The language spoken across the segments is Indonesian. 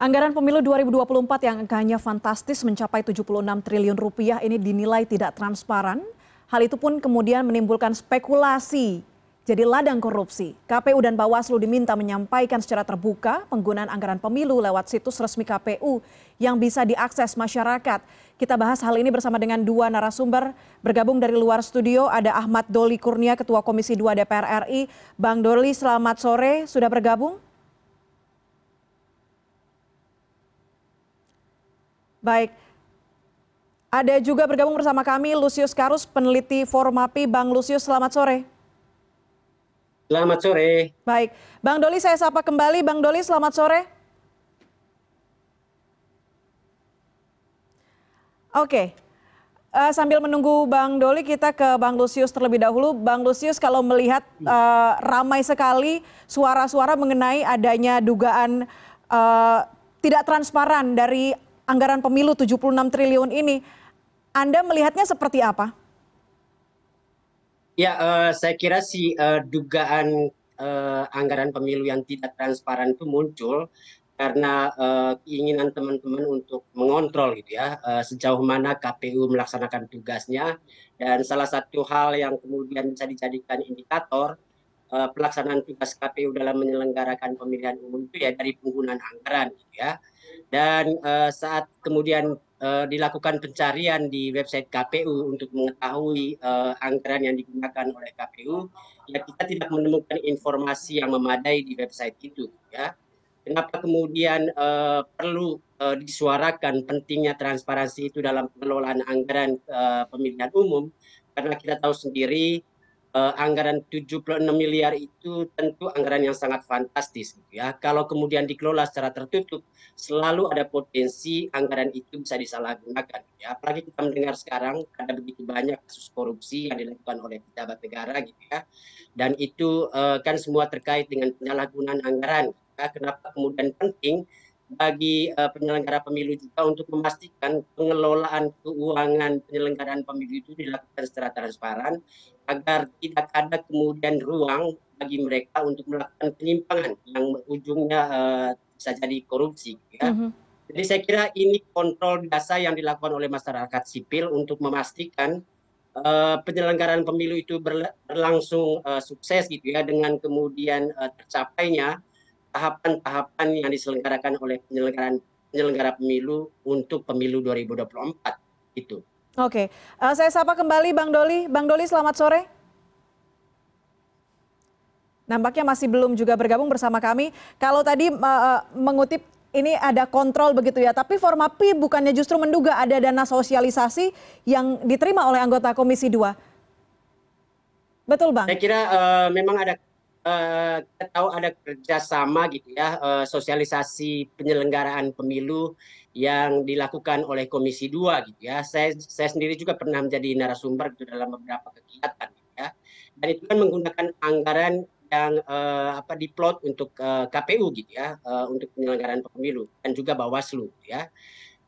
Anggaran pemilu 2024 yang angkanya fantastis mencapai 76 triliun rupiah ini dinilai tidak transparan. Hal itu pun kemudian menimbulkan spekulasi jadi ladang korupsi. KPU dan Bawaslu diminta menyampaikan secara terbuka penggunaan anggaran pemilu lewat situs resmi KPU yang bisa diakses masyarakat. Kita bahas hal ini bersama dengan dua narasumber. Bergabung dari luar studio ada Ahmad Doli Kurnia, Ketua Komisi 2 DPR RI. Bang Doli, selamat sore. Sudah bergabung? Baik. Ada juga bergabung bersama kami Lusius Karus, peneliti Formapi. Bang Lusius, selamat sore. Selamat sore. Baik. Bang Doli, saya sapa kembali. Bang Doli, selamat sore. Oke. Uh, sambil menunggu Bang Doli, kita ke Bang Lusius terlebih dahulu. Bang Lusius, kalau melihat uh, ramai sekali suara-suara mengenai adanya dugaan uh, tidak transparan dari anggaran pemilu 76 triliun ini. Anda melihatnya seperti apa? Ya, uh, saya kira sih uh, dugaan uh, anggaran pemilu yang tidak transparan itu muncul karena uh, keinginan teman-teman untuk mengontrol gitu ya uh, sejauh mana KPU melaksanakan tugasnya dan salah satu hal yang kemudian bisa dijadikan indikator uh, pelaksanaan tugas KPU dalam menyelenggarakan pemilihan umum itu ya dari penggunaan anggaran gitu ya dan uh, saat kemudian uh, dilakukan pencarian di website KPU untuk mengetahui uh, anggaran yang digunakan oleh KPU, ya kita tidak menemukan informasi yang memadai di website itu. Ya, kenapa kemudian uh, perlu uh, disuarakan pentingnya transparansi itu dalam pengelolaan anggaran uh, pemilihan umum? Karena kita tahu sendiri anggaran 76 miliar itu tentu anggaran yang sangat fantastis gitu ya. Kalau kemudian dikelola secara tertutup, selalu ada potensi anggaran itu bisa disalahgunakan. Gitu ya. Apalagi kita mendengar sekarang ada begitu banyak kasus korupsi yang dilakukan oleh pejabat negara gitu ya. Dan itu uh, kan semua terkait dengan penyalahgunaan anggaran. Gitu ya. Kenapa kemudian penting bagi uh, penyelenggara pemilu juga untuk memastikan pengelolaan keuangan penyelenggaraan pemilu itu dilakukan secara transparan agar tidak ada kemudian ruang bagi mereka untuk melakukan penyimpangan yang ujungnya uh, bisa jadi korupsi. Ya. Mm -hmm. Jadi saya kira ini kontrol dasar yang dilakukan oleh masyarakat sipil untuk memastikan uh, penyelenggaraan pemilu itu berlangsung uh, sukses gitu ya dengan kemudian uh, tercapainya tahapan-tahapan yang diselenggarakan oleh penyelenggaraan penyelenggara pemilu untuk pemilu 2024 itu. Oke, uh, saya sapa kembali Bang Doli. Bang Doli, selamat sore. Nampaknya masih belum juga bergabung bersama kami. Kalau tadi uh, mengutip ini ada kontrol begitu ya, tapi Formapi bukannya justru menduga ada dana sosialisasi yang diterima oleh anggota Komisi 2. Betul, Bang? Saya kira uh, memang ada Eh, kita tahu ada kerjasama gitu ya uh, sosialisasi penyelenggaraan pemilu yang dilakukan oleh Komisi 2 gitu ya. Saya saya sendiri juga pernah menjadi narasumber gitu dalam beberapa kegiatan gitu ya. Dan itu kan menggunakan anggaran yang uh, apa diplot untuk uh, KPU gitu ya uh, untuk penyelenggaraan pemilu dan juga Bawaslu gitu ya.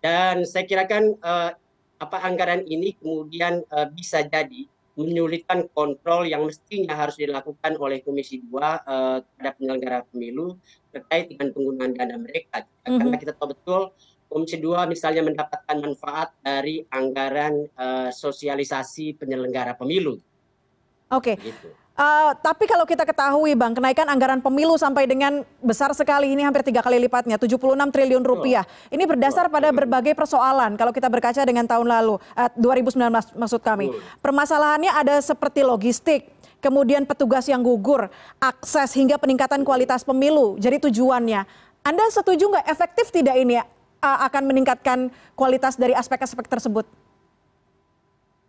Dan saya kira kan uh, apa anggaran ini kemudian uh, bisa jadi menyulitkan kontrol yang mestinya harus dilakukan oleh Komisi 2 uh, terhadap penyelenggara pemilu terkait dengan penggunaan dana mereka. Mm -hmm. Karena kita tahu betul Komisi 2 misalnya mendapatkan manfaat dari anggaran uh, sosialisasi penyelenggara pemilu. Oke. Okay. Gitu. Uh, tapi kalau kita ketahui bang kenaikan anggaran pemilu sampai dengan besar sekali ini hampir tiga kali lipatnya 76 triliun rupiah. Ini berdasar pada berbagai persoalan kalau kita berkaca dengan tahun lalu uh, 2019 maksud kami. Permasalahannya ada seperti logistik kemudian petugas yang gugur akses hingga peningkatan kualitas pemilu jadi tujuannya. Anda setuju nggak? Efektif tidak ini uh, akan meningkatkan kualitas dari aspek-aspek tersebut?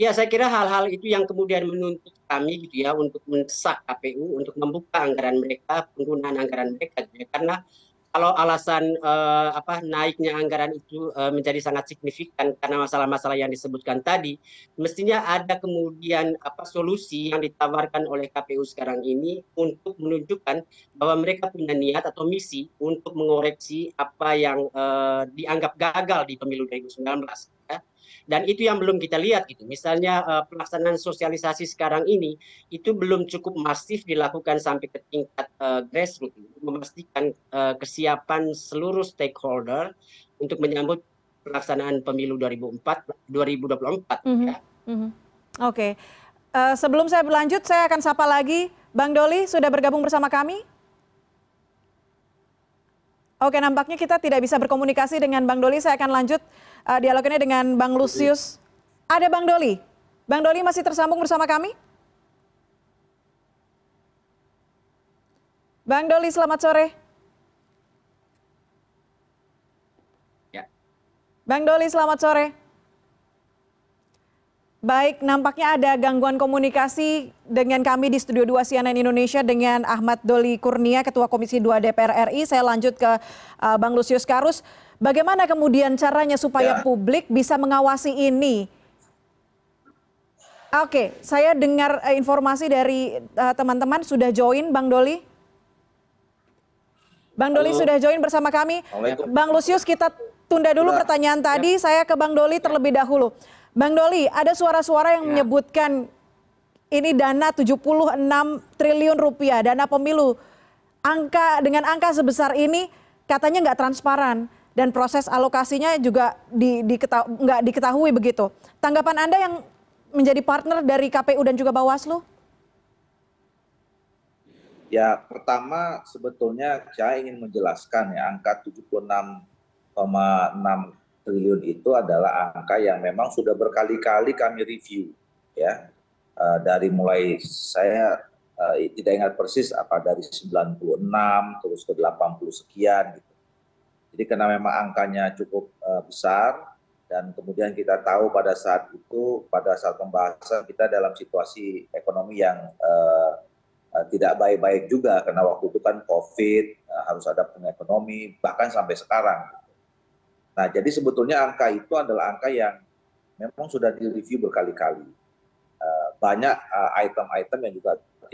Ya saya kira hal hal itu yang kemudian menuntut kami gitu ya untuk mendesak KPU untuk membuka anggaran mereka penggunaan anggaran mereka gitu ya. karena kalau alasan uh, apa naiknya anggaran itu uh, menjadi sangat signifikan karena masalah-masalah yang disebutkan tadi, mestinya ada kemudian apa solusi yang ditawarkan oleh KPU sekarang ini untuk menunjukkan bahwa mereka punya niat atau misi untuk mengoreksi apa yang uh, dianggap gagal di pemilu 2019. Ya dan itu yang belum kita lihat gitu misalnya uh, pelaksanaan sosialisasi sekarang ini itu belum cukup masif dilakukan sampai ke tingkat uh, grassroots memastikan uh, kesiapan seluruh stakeholder untuk menyambut pelaksanaan pemilu 2004 2024 mm -hmm. ya. Mm -hmm. Oke. Okay. Uh, sebelum saya berlanjut saya akan sapa lagi Bang Doli sudah bergabung bersama kami. Oke, nampaknya kita tidak bisa berkomunikasi dengan Bang Doli. Saya akan lanjut uh, dialog ini dengan Bang Lusius. Ada Bang Doli. Bang Doli masih tersambung bersama kami? Bang Doli, selamat sore. Ya. Bang Doli, selamat sore. Baik, nampaknya ada gangguan komunikasi dengan kami di Studio 2 CNN Indonesia dengan Ahmad Doli Kurnia, Ketua Komisi 2 DPR RI. Saya lanjut ke uh, Bang Lusius Karus. Bagaimana kemudian caranya supaya ya. publik bisa mengawasi ini? Oke, saya dengar uh, informasi dari uh, teman-teman uh, sudah join Bang Doli. Bang Doli Halo. sudah join bersama kami. Bang Lusius kita tunda dulu pertanyaan tadi. Ya. Saya ke Bang Doli terlebih dahulu. Bang Doli, ada suara-suara yang ya. menyebutkan ini dana 76 triliun rupiah, dana pemilu. Angka dengan angka sebesar ini katanya nggak transparan dan proses alokasinya juga di, diketahui, nggak diketahui begitu. Tanggapan Anda yang menjadi partner dari KPU dan juga Bawaslu? Ya, pertama sebetulnya saya ingin menjelaskan ya angka 76,6 triliun itu adalah angka yang memang sudah berkali-kali kami review ya uh, dari mulai saya uh, tidak ingat persis apa dari 96 terus ke 80 sekian gitu. Jadi karena memang angkanya cukup uh, besar dan kemudian kita tahu pada saat itu pada saat pembahasan kita dalam situasi ekonomi yang uh, tidak baik-baik juga karena waktu itu kan COVID harus ada pengekonomi bahkan sampai sekarang nah jadi sebetulnya angka itu adalah angka yang memang sudah direview berkali-kali eh, banyak eh, item-item yang juga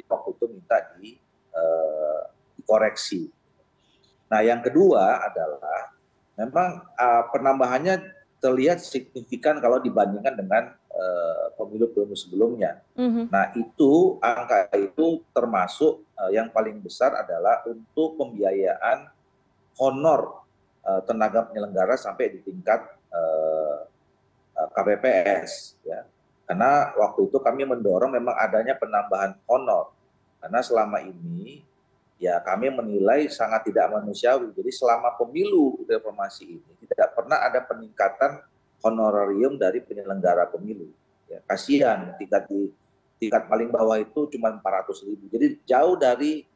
waktu itu minta di uh, dikoreksi. Nah, yang kedua adalah memang uh, penambahannya terlihat signifikan kalau dibandingkan dengan pemilu-pemilu sebelumnya. Mm-hmm. Nah, itu angka itu termasuk uh, yang paling besar adalah untuk pembiayaan honor Eh, tenaga penyelenggara sampai di tingkat eh, eh, KPPS ya. Karena waktu itu kami mendorong memang adanya penambahan honor. Karena selama ini ya kami menilai sangat tidak manusiawi. Jadi selama pemilu reformasi ini tidak pernah ada peningkatan honorarium dari penyelenggara pemilu. Ya kasihan tingkat di tingkat paling bawah itu cuma 400 ribu. Jadi jauh dari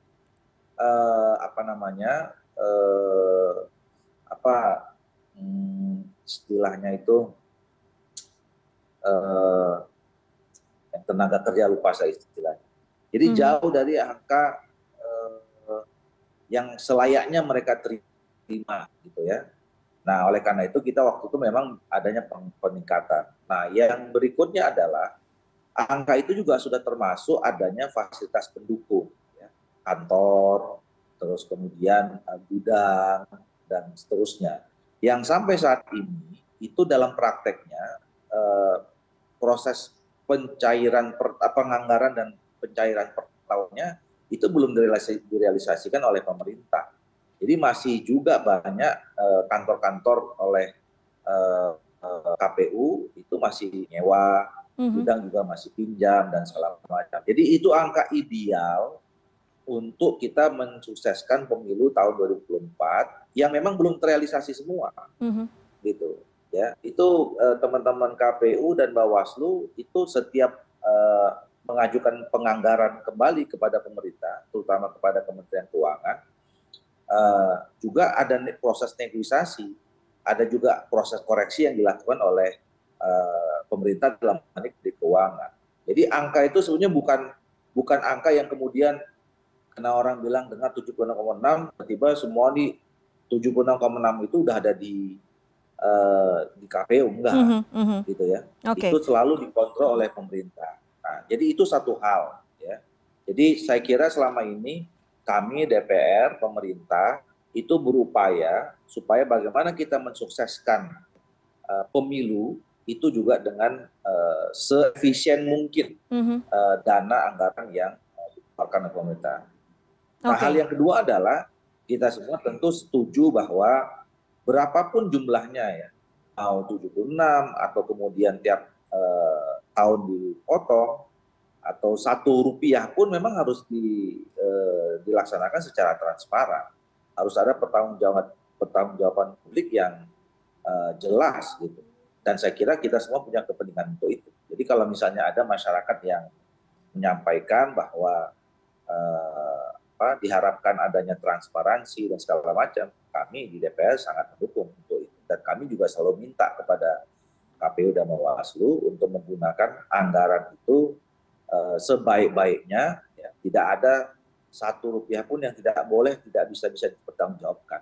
uh, apa namanya uh, apa hmm, istilahnya itu eh, tenaga kerja lupa saya istilahnya. Jadi hmm. jauh dari angka eh, yang selayaknya mereka terima gitu ya. Nah, oleh karena itu kita waktu itu memang adanya peningkatan. Nah, yang berikutnya adalah angka itu juga sudah termasuk adanya fasilitas pendukung, ya. kantor, terus kemudian uh, gudang, dan seterusnya. Yang sampai saat ini itu dalam prakteknya eh, proses pencairan per, penganggaran dan pencairan per tahunnya itu belum direalisasikan oleh pemerintah. Jadi masih juga banyak eh, kantor-kantor eh, oleh eh, KPU itu masih nyewa, mm -hmm. juga masih pinjam dan segala macam. Jadi itu angka ideal untuk kita mensukseskan pemilu tahun 2024 yang memang belum terrealisasi semua, mm-hmm. gitu. Ya, itu uh, teman-teman KPU dan Bawaslu itu setiap uh, mengajukan penganggaran kembali kepada pemerintah, terutama kepada Kementerian Keuangan, uh, juga ada proses negosiasi, ada juga proses koreksi yang dilakukan oleh uh, pemerintah dalam hal di keuangan. Jadi angka itu sebenarnya bukan bukan angka yang kemudian karena orang bilang dengan 76,6 tiba-tiba semua di 76,6 itu udah ada di uh, di KPU enggak mm -hmm, gitu ya okay. itu selalu dikontrol oleh pemerintah nah jadi itu satu hal ya jadi saya kira selama ini kami DPR pemerintah itu berupaya supaya bagaimana kita mensukseskan uh, pemilu itu juga dengan uh, seefisien mungkin mm-hmm. uh, dana anggaran yang dikeluarkan oleh pemerintah. Nah, hal yang kedua adalah kita semua tentu setuju bahwa berapapun jumlahnya ya, mau 76 atau kemudian tiap uh, tahun dipotong atau satu rupiah pun memang harus di, uh, dilaksanakan secara transparan. Harus ada pertanggungjawaban pertanggungjawaban publik yang uh, jelas gitu dan saya kira kita semua punya kepentingan untuk itu. Jadi kalau misalnya ada masyarakat yang menyampaikan bahwa eh, diharapkan adanya transparansi dan segala macam, kami di DPR sangat mendukung untuk itu. Dan kami juga selalu minta kepada KPU dan Bawaslu untuk menggunakan anggaran itu eh, sebaik-baiknya, ya, tidak ada satu rupiah pun yang tidak boleh, tidak bisa bisa dipertanggungjawabkan.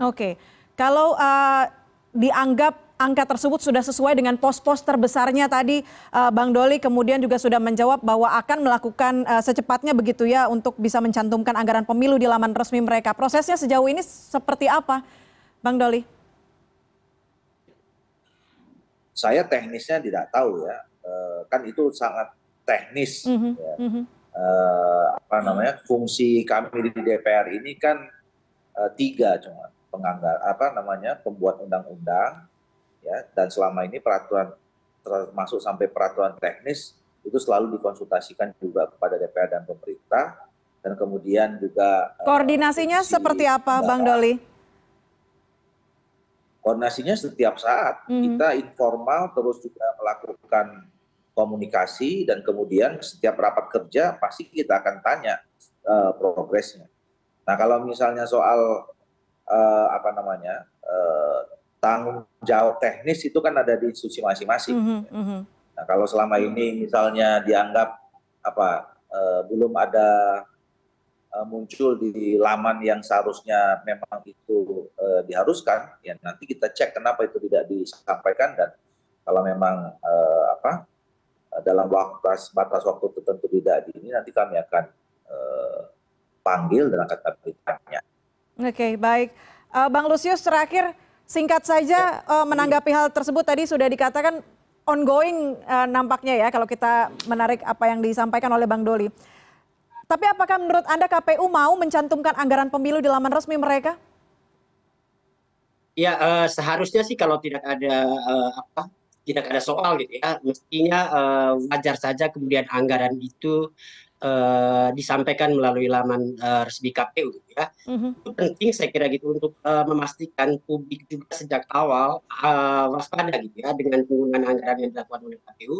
Oke, kalau uh, dianggap angka tersebut sudah sesuai dengan pos-pos terbesarnya tadi uh, Bang Doli kemudian juga sudah menjawab bahwa akan melakukan uh, secepatnya begitu ya untuk bisa mencantumkan anggaran pemilu di laman resmi mereka. Prosesnya sejauh ini seperti apa, Bang Doli? Saya teknisnya tidak tahu ya, uh, kan itu sangat teknis. Mm -hmm. ya. Mm -hmm. uh, apa namanya fungsi kami di DPR ini kan uh, tiga cuma penganggar apa namanya pembuat undang-undang ya dan selama ini peraturan termasuk sampai peraturan teknis itu selalu dikonsultasikan juga kepada DPR dan pemerintah dan kemudian juga eh, koordinasinya uh, seperti apa Bang Doli? Koordinasinya setiap saat mm -hmm. kita informal terus juga melakukan komunikasi dan kemudian setiap rapat kerja pasti kita akan tanya uh, progresnya. Nah kalau misalnya soal uh, apa namanya uh, tanggung jawab teknis itu kan ada di institusi masing-masing. Mm -hmm. Nah, kalau selama ini misalnya dianggap apa uh, belum ada uh, muncul di laman yang seharusnya memang itu uh, diharuskan, ya nanti kita cek kenapa itu tidak disampaikan dan kalau memang uh, apa dalam waktu batas waktu tertentu tidak di ini nanti kami akan uh, panggil dan akan kami tanya. Oke, okay, baik. Uh, Bang Lusius terakhir Singkat saja uh, menanggapi hal tersebut tadi sudah dikatakan ongoing uh, nampaknya ya kalau kita menarik apa yang disampaikan oleh Bang Doli. Tapi apakah menurut Anda KPU mau mencantumkan anggaran pemilu di laman resmi mereka? Ya uh, seharusnya sih kalau tidak ada uh, apa tidak ada soal gitu ya mestinya uh, wajar saja kemudian anggaran itu uh, disampaikan melalui laman uh, resmi KPU gitu ya. Mm-hmm. Itu penting saya kira gitu untuk uh, memastikan publik juga sejak awal uh, waspada gitu ya dengan penggunaan anggaran yang dilakukan oleh KPU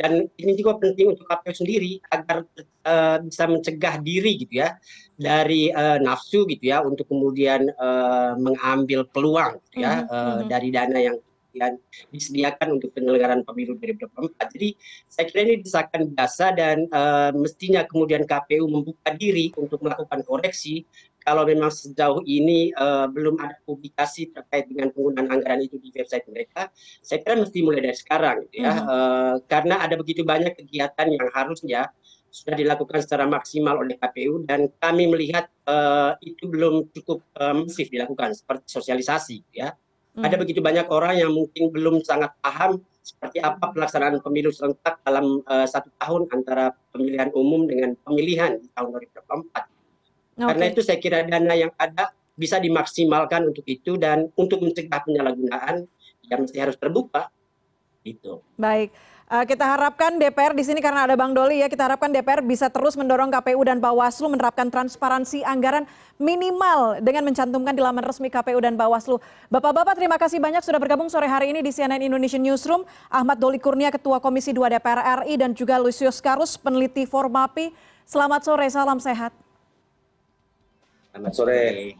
dan ini juga penting untuk KPU sendiri agar uh, bisa mencegah diri gitu ya dari uh, nafsu gitu ya untuk kemudian uh, mengambil peluang gitu ya mm-hmm. uh, dari dana yang yang disediakan untuk penyelenggaraan pemilu 2024. Jadi saya kira ini desakan biasa dan uh, mestinya kemudian KPU membuka diri untuk melakukan koreksi kalau memang sejauh ini uh, belum ada publikasi terkait dengan penggunaan anggaran itu di website mereka, saya kira mesti mulai dari sekarang, gitu ya, mm -hmm. uh, karena ada begitu banyak kegiatan yang harusnya sudah dilakukan secara maksimal oleh KPU dan kami melihat uh, itu belum cukup uh, masif dilakukan seperti sosialisasi, ya. Ada hmm. begitu banyak orang yang mungkin belum sangat paham seperti apa pelaksanaan pemilu serentak dalam uh, satu tahun antara pemilihan umum dengan pemilihan di tahun 2024. Okay. Karena itu saya kira dana yang ada bisa dimaksimalkan untuk itu dan untuk mencegah penyalahgunaan yang mesti harus terbuka. Itu. Baik. Uh, kita harapkan DPR di sini karena ada Bang Doli ya, kita harapkan DPR bisa terus mendorong KPU dan Bawaslu menerapkan transparansi anggaran minimal dengan mencantumkan di laman resmi KPU dan Bawaslu. Bapak-bapak terima kasih banyak sudah bergabung sore hari ini di CNN Indonesian Newsroom. Ahmad Doli Kurnia Ketua Komisi 2 DPR RI dan juga Lucius Karus peneliti Formapi. Selamat sore, salam sehat. Selamat sore.